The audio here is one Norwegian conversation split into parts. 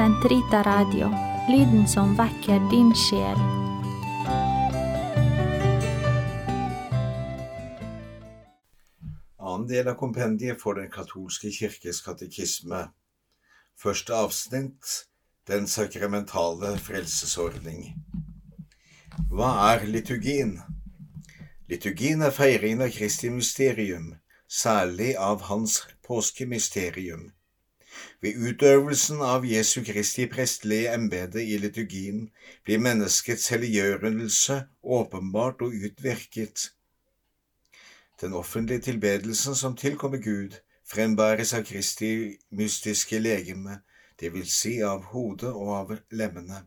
Sentrita Radio, lyden som vekker din sjel. Annen del av kompendiet for Den katolske kirkes katekisme. Første avsnitt Den sakramentale frelsesordning. Hva er liturgien? Liturgien er feiringen av Kristi mysterium, særlig av Hans påskemysterium. Ved utøvelsen av Jesu Kristi prestelige embete i liturgien blir menneskets helliggjørelse åpenbart og utvirket. Den offentlige tilbedelsen som tilkommer Gud, frembæres av Kristi mystiske legeme, det vil si av hodet og av lemmene.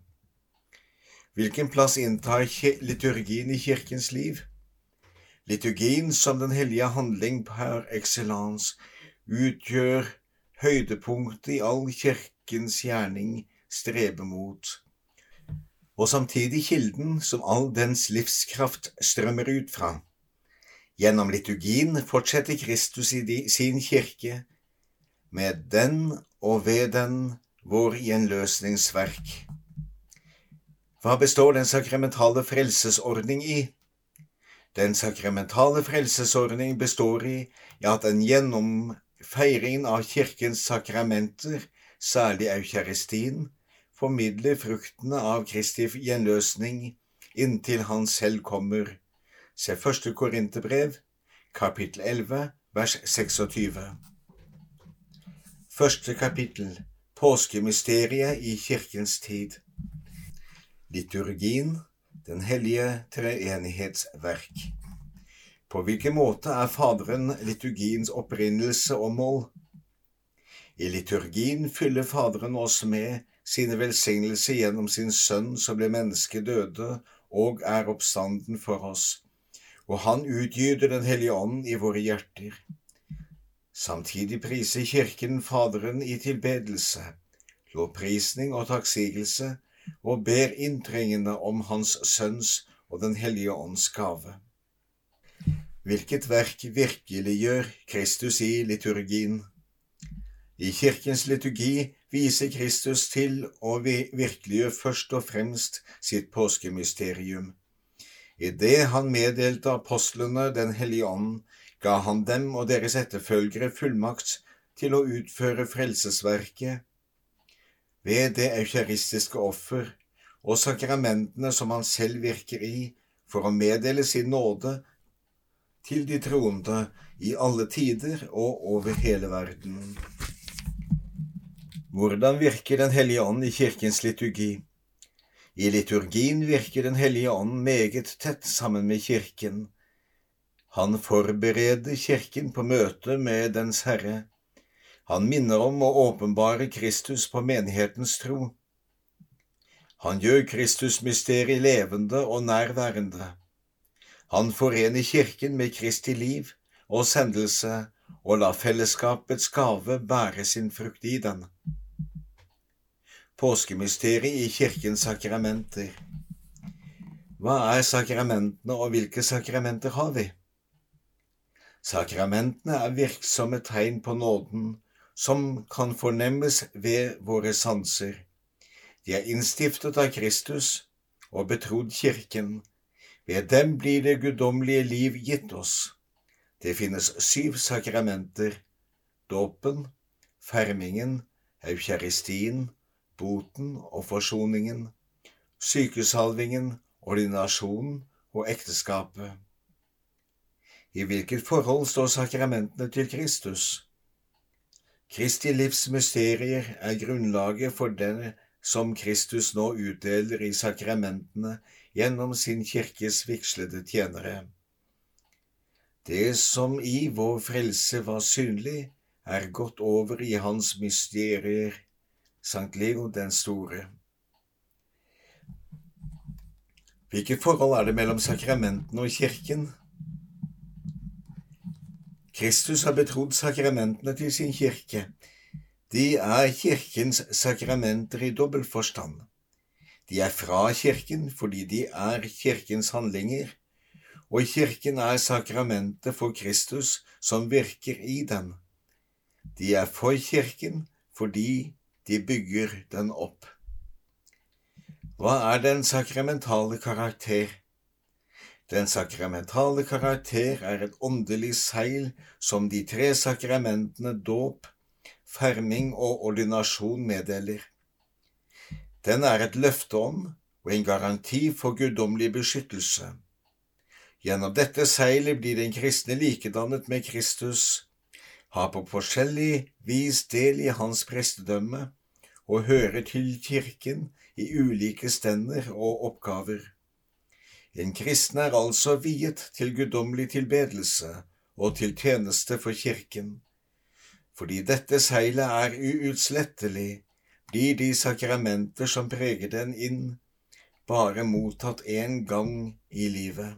Hvilken plass inntar liturgien i kirkens liv? Liturgien som den hellige handling per excellence utgjør høydepunktet i all kirkens gjerning streber mot, og samtidig kilden som all dens livskraft strømmer ut fra. Gjennom liturgien fortsetter Kristus i sin kirke, med den og ved den vår gjenløsningsverk. Hva består den sakramentale frelsesordning i? Den sakramentale frelsesordning består i at den gjennom feiringen av kirkens sakramenter, særlig eukaristien, formidler fruktene av Kristi gjenløsning inntil Han selv kommer. Se første Korinterbrev, kapittel 11, vers 26. Første kapittel Påskemysteriet i kirkens tid Liturgien Den hellige treenighetsverk På hvilken måte er Faderen liturgiens opprinnelse og mål? I liturgien fyller Faderen oss med sine velsignelser gjennom sin Sønn som ble menneske døde og er oppstanden for oss, og Han utgyter Den hellige ånd i våre hjerter. Samtidig priser Kirken Faderen i tilbedelse, lovprisning og takksigelse, og ber inntrengende om Hans Sønns og Den hellige ånds gave. Hvilket verk virkeliggjør Kristus i liturgien? I kirkens liturgi viser Kristus til å virkeliggjøre først og fremst sitt påskemysterium. I det han meddelte apostlene Den hellige ånd, ga han dem og deres etterfølgere fullmakt til å utføre frelsesverket ved det eukaristiske offer og sakramentene som han selv virker i for å meddele sin nåde til de troende i alle tider og over hele verden. Hvordan virker Den hellige ånd i kirkens liturgi? I liturgien virker Den hellige ånd meget tett sammen med kirken. Han forbereder kirken på møtet med dens Herre. Han minner om å åpenbare Kristus på menighetens tro. Han gjør Kristusmysteriet levende og nærværende. Han forener kirken med Kristi liv og sendelse og lar fellesskapets gave bære sin frukt i den. Påskemysteriet i kirkens sakramenter Hva er sakramentene, og hvilke sakramenter har vi? Sakramentene er virksomme tegn på nåden som kan fornemmes ved våre sanser. De er innstiftet av Kristus og betrodd Kirken. Ved dem blir det guddommelige liv gitt oss. Det finnes syv sakramenter – dåpen, fermingen, eukaristien, boten og forsoningen, sykesalvingen, ordinasjonen og ekteskapet. I hvilket forhold står sakramentene til Kristus? Kristi livs mysterier er grunnlaget for det som Kristus nå utdeler i sakramentene gjennom sin kirkes vigslede tjenere. Det som i vår frelse var synlig, er gått over i hans mysterier, Sankt Leo den store. Hvilket forhold er det mellom sakramentene og kirken? Kristus har betrodd sakramentene til sin kirke. De er kirkens sakramenter i dobbel forstand. De er fra kirken fordi de er kirkens handlinger, og kirken er sakramentet for Kristus som virker i dem. De er for kirken fordi de bygger den opp. Hva er den sakramentale karakter? Den sakramentale karakter er et åndelig seil som de tre sakramentene dåp, ferming og ordinasjon meddeler. Den er et løfte om og en garanti for guddommelig beskyttelse. Gjennom dette seilet blir den kristne likedannet med Kristus, har på forskjellig vis del i hans prestedømme og hører til kirken i ulike stender og oppgaver. En kristen er altså viet til guddommelig tilbedelse og til tjeneste for kirken. Fordi dette seilet er uutslettelig, blir de sakramenter som preger den inn, bare mottatt én gang i livet.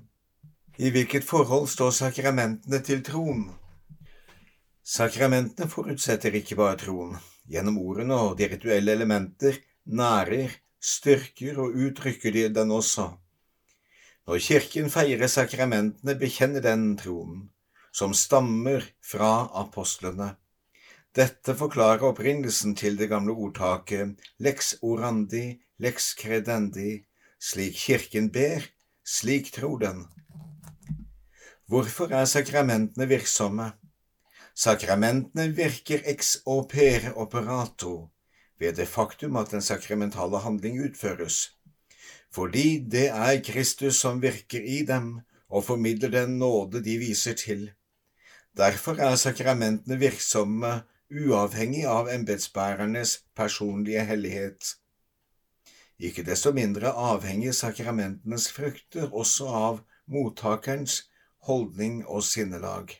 I hvilket forhold står sakramentene til troen? Sakramentene forutsetter ikke bare troen. Gjennom ordene og de rituelle elementer nærer, styrker og uttrykker de den også. Når Kirken feirer sakramentene, bekjenner den troen, som stammer fra apostlene. Dette forklarer opprinnelsen til det gamle ordtaket lex orandi, lex credendi, slik Kirken ber, slik tror den. Hvorfor er sakramentene virksomme? Sakramentene virker ex opere operato ved det faktum at den sakramentale handling utføres, fordi det er Kristus som virker i dem og formidler den nåde de viser til. Derfor er sakramentene virksomme uavhengig av embetsbærernes personlige hellighet. Ikke desto mindre avhenger sakramentenes frukter også av mottakerens holdning og sinnelag.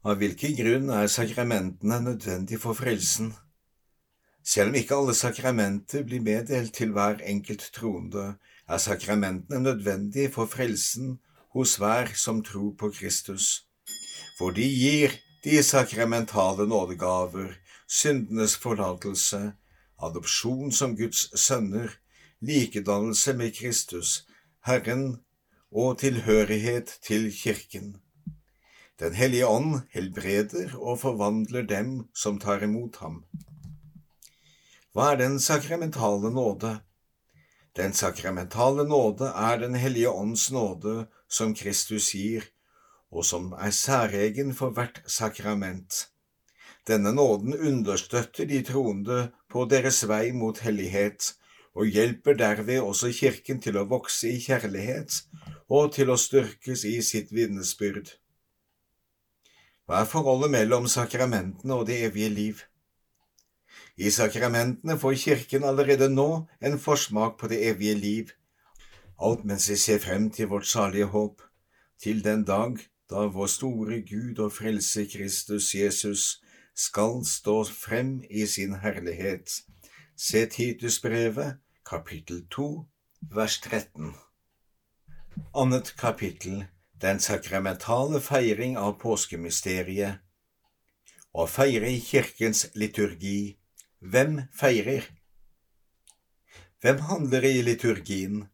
Av hvilken grunn er sakramentene nødvendig for frelsen? Selv om ikke alle sakramenter blir meddelt til hver enkelt troende, er sakramentene nødvendige for frelsen hos hver som tror på Kristus, for de gir de sakramentale nådegaver, syndenes forlatelse, adopsjon som Guds sønner, likedannelse med Kristus, Herren og tilhørighet til Kirken. Den hellige ånd helbreder og forvandler dem som tar imot ham. Hva er den sakramentale nåde? Den sakramentale nåde er Den hellige ånds nåde som Kristus gir, og som er særegen for hvert sakrament. Denne nåden understøtter de troende på deres vei mot hellighet, og hjelper derved også Kirken til å vokse i kjærlighet og til å styrkes i sitt vitnesbyrd. Hva er forholdet mellom sakramentene og det evige liv? I sakramentene får Kirken allerede nå en forsmak på det evige liv, alt mens vi ser frem til vårt salige håp, til den dag da vår store Gud og Frelse Kristus Jesus skal stå frem i sin herlighet. Se Titusbrevet, kapittel 2, vers 13. Annet kapittel Den sakramentale feiring av påskemysteriet Å feire i kirkens liturgi Hvem feirer? Hvem handler i liturgien?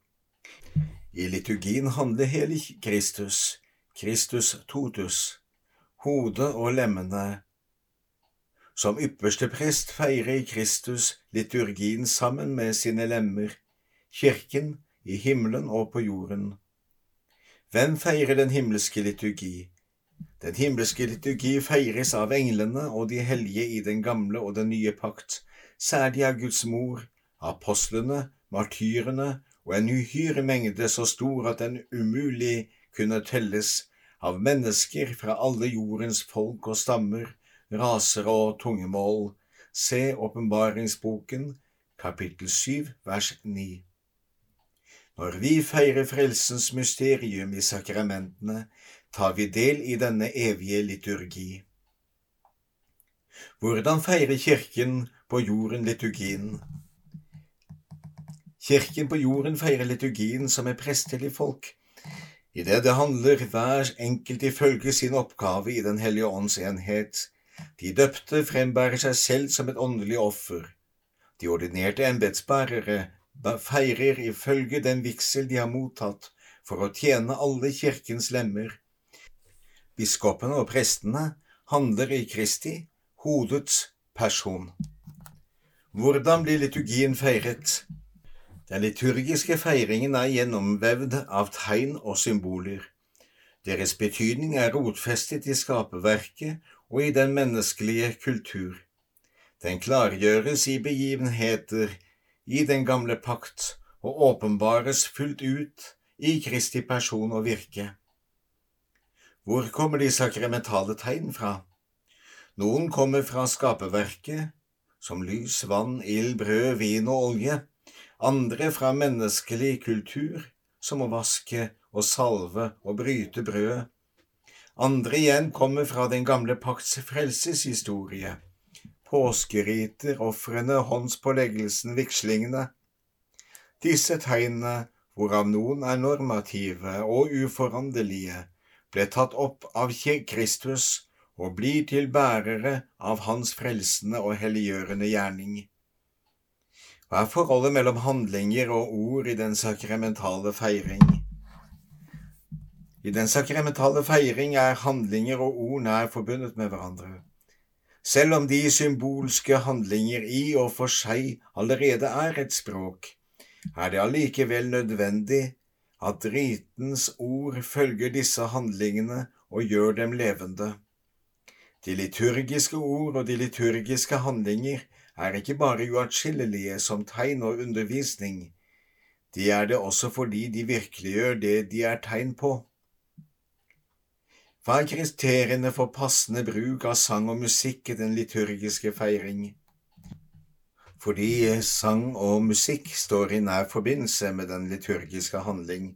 I liturgien handler hele Kristus, Kristus totus, hodet og lemmene. Som ypperste prest feirer Kristus liturgien sammen med sine lemmer, kirken i himmelen og på jorden. Hvem feirer den himmelske liturgi? Den himmelske liturgi feires av englene og de hellige i den gamle og den nye pakt, særlig av Guds mor, apostlene, martyrene og en uhyre mengde så stor at den umulig kunne telles av mennesker fra alle jordens folk og stammer, raser og tungemål. Se åpenbaringsboken, kapittel 7, vers 9. Når vi feirer frelsens mysterium i sakramentene, tar vi del i denne evige liturgi. Hvordan feirer Kirken på jorden liturgien? Kirken på jorden feirer liturgien som et prestelig folk, idet det handler hver enkelt ifølge sin oppgave i Den hellige ånds enhet. De døpte frembærer seg selv som et åndelig offer. De ordinerte embetsbærere feirer ifølge den vigsel de har mottatt, for å tjene alle kirkens lemmer biskopene og prestene handler i Kristi, hodets person. Hvordan blir liturgien feiret? Den liturgiske feiringen er gjennomvevd av tegn og symboler. Deres betydning er rotfestet i skaperverket og i den menneskelige kultur. Den klargjøres i begivenheter i den gamle pakt og åpenbares fullt ut i Kristi person og virke. Hvor kommer de sakramentale tegn fra? Noen kommer fra skaperverket, som lys, vann, ild, brød, vin og olje, andre fra menneskelig kultur, som å vaske og salve og bryte brødet. Andre igjen kommer fra den gamle pakts frelseshistorie, påskeriter, ofrene, håndspåleggelsen, vigslingene. Disse tegnene, hvorav noen er normative og uforanderlige, ble tatt opp av Kristus og blir til bærere av Hans frelsende og helliggjørende gjerning. Hva er forholdet mellom handlinger og ord i den sakramentale feiring? I den sakramentale feiring er handlinger og ord nær forbundet med hverandre. Selv om de symbolske handlinger i og for seg allerede er et språk, er det allikevel nødvendig at ritens ord følger disse handlingene og gjør dem levende. De liturgiske ord og de liturgiske handlinger er ikke bare uatskillelige som tegn og undervisning, de er det også fordi de virkeliggjør det de er tegn på. Hva er kriteriene for passende bruk av sang og musikk i den liturgiske feiring? Fordi sang og musikk står i nær forbindelse med den liturgiske handling,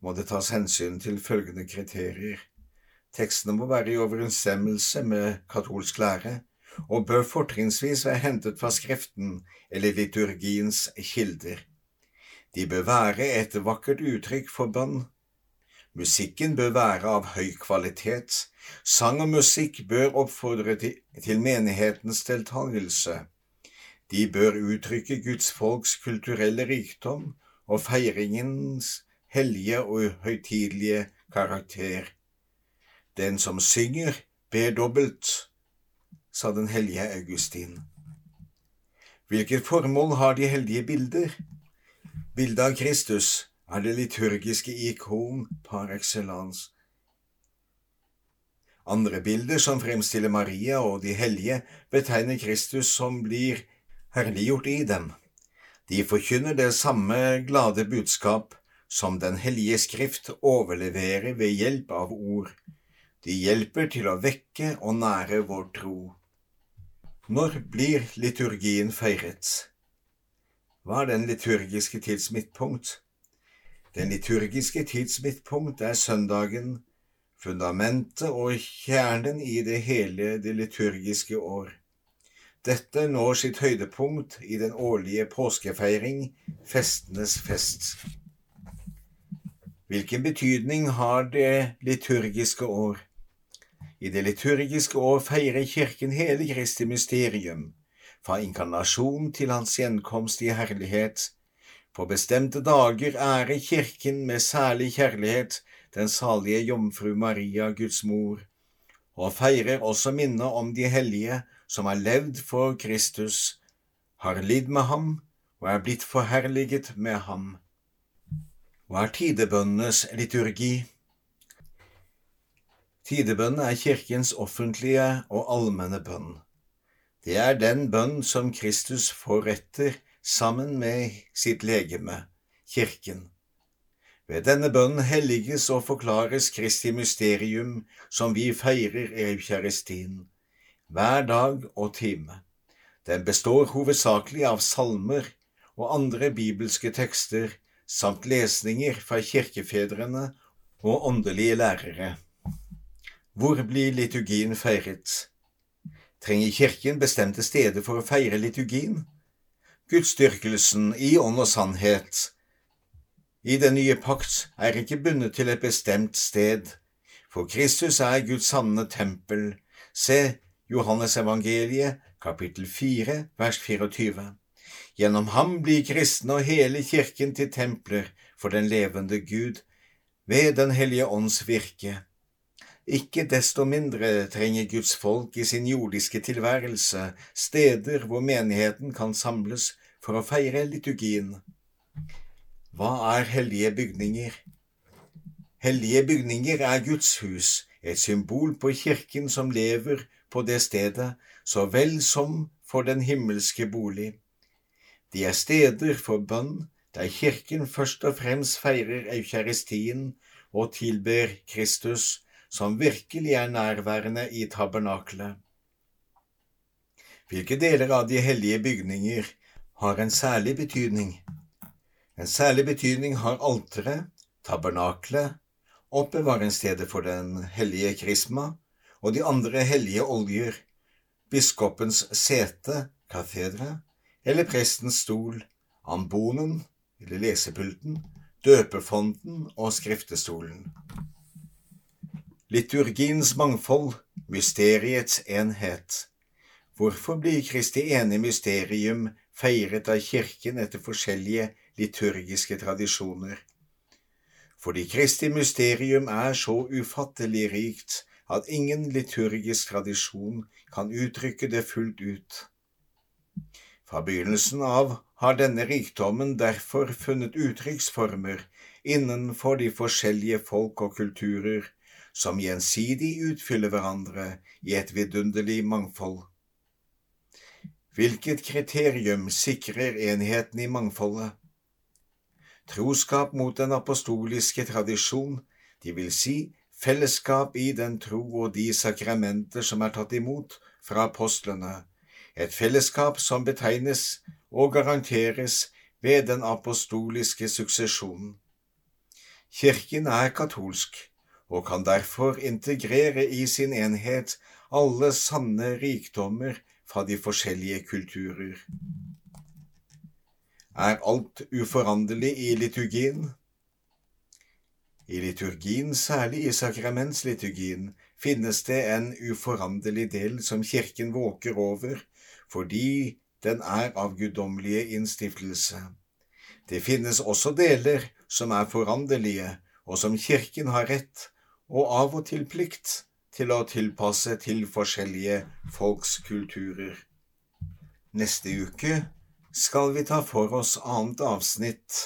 må det tas hensyn til følgende kriterier. Tekstene må være i overensstemmelse med katolsk lære, og bør fortrinnsvis være hentet fra Skriften eller liturgiens kilder. De bør være et vakkert uttrykk for bønn. Musikken bør være av høy kvalitet. Sang og musikk bør oppfordre til menighetens deltakelse. De bør uttrykke Guds folks kulturelle rikdom og feiringens hellige og høytidelige karakter. Den som synger, ber dobbelt, sa den hellige Augustin. Hvilket formål har de heldige bilder? Bildet av Kristus er det liturgiske ikon par excellence. Andre bilder som fremstiller Maria og de hellige, betegner Kristus som blir herliggjort i dem. De forkynner det samme glade budskap som Den hellige skrift overleverer ved hjelp av ord. De hjelper til å vekke og nære vår tro. Når blir liturgien feiret? Hva er den liturgiske tids midtpunkt? Den liturgiske tids midtpunkt er søndagen, fundamentet og kjernen i det hele det liturgiske år. Dette når sitt høydepunkt i den årlige påskefeiring, festenes fest. Hvilken betydning har det liturgiske år? I det liturgiske år feirer Kirken hele Kristi mysterium, fra inkarnasjon til hans gjenkomst i herlighet. På bestemte dager ærer Kirken med særlig kjærlighet den salige jomfru Maria, Guds mor, og feirer også minnet om de hellige som har levd for Kristus, har lidd med ham og er blitt forherliget med ham. Hva er tidebønnenes liturgi? Tidebønnen er kirkens offentlige og allmenne bønn. Det er den bønn som Kristus forretter sammen med sitt legeme, kirken. Ved denne bønnen helliges og forklares Kristi mysterium som vi feirer i eukaristien, hver dag og time. Den består hovedsakelig av salmer og andre bibelske tekster samt lesninger fra kirkefedrene og åndelige lærere. Hvor blir liturgien feiret? Trenger Kirken bestemte steder for å feire liturgien? Gudsdyrkelsen i ånd og sannhet i den nye pakt er ikke bundet til et bestemt sted, for Kristus er Guds sanne tempel. Se Johannes evangeliet, kapittel 4, vers 24. Gjennom ham blir kristne og hele kirken til templer for den levende Gud, ved Den hellige ånds virke. Ikke desto mindre trenger Guds folk i sin jordiske tilværelse steder hvor menigheten kan samles for å feire liturgien. Hva er hellige bygninger? Hellige bygninger er Guds hus, et symbol på kirken som lever på det stedet, så vel som for den himmelske bolig. De er steder for bønn, der kirken først og fremst feirer eukaristien og tilber Kristus, som virkelig er nærværende i tabernakelet. Hvilke deler av de hellige bygninger har en særlig betydning? En særlig betydning har alteret, tabernakelet, oppbevaringsstedet for den hellige krisma og de andre hellige oljer, biskopens sete, katedra, eller prestens stol, ambonen, eller lesepulten, døpefonden og skriftestolen. Liturgiens mangfold, mysteriets enhet. Hvorfor blir Kristi ene mysterium feiret av Kirken etter forskjellige liturgiske tradisjoner? Fordi Kristi mysterium er så ufattelig rikt at ingen liturgisk tradisjon kan uttrykke det fullt ut. Fra begynnelsen av har denne rikdommen derfor funnet uttrykksformer innenfor de forskjellige folk og kulturer som gjensidig utfyller hverandre i et vidunderlig mangfold. Hvilket kriterium sikrer enheten i mangfoldet? Troskap mot den apostoliske tradisjon, de vil si fellesskap i den tro og de sakramenter som er tatt imot fra apostlene, et fellesskap som betegnes og garanteres ved den apostoliske suksesjonen. Kirken er katolsk og kan derfor integrere i sin enhet alle sanne rikdommer fra de forskjellige kulturer. Er alt uforanderlig i liturgien? I liturgien, særlig i sakramentsliturgien, finnes det en uforanderlig del som Kirken våker over, fordi den er av guddommelige innstiftelse. Det finnes også deler som er foranderlige, og som Kirken har rett, og av og til plikt, til å tilpasse til forskjellige folks kulturer. Neste uke skal vi ta for oss annet avsnitt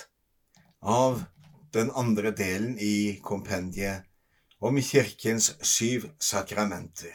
av den andre delen i kompendiet om kirkens syv sakramenter.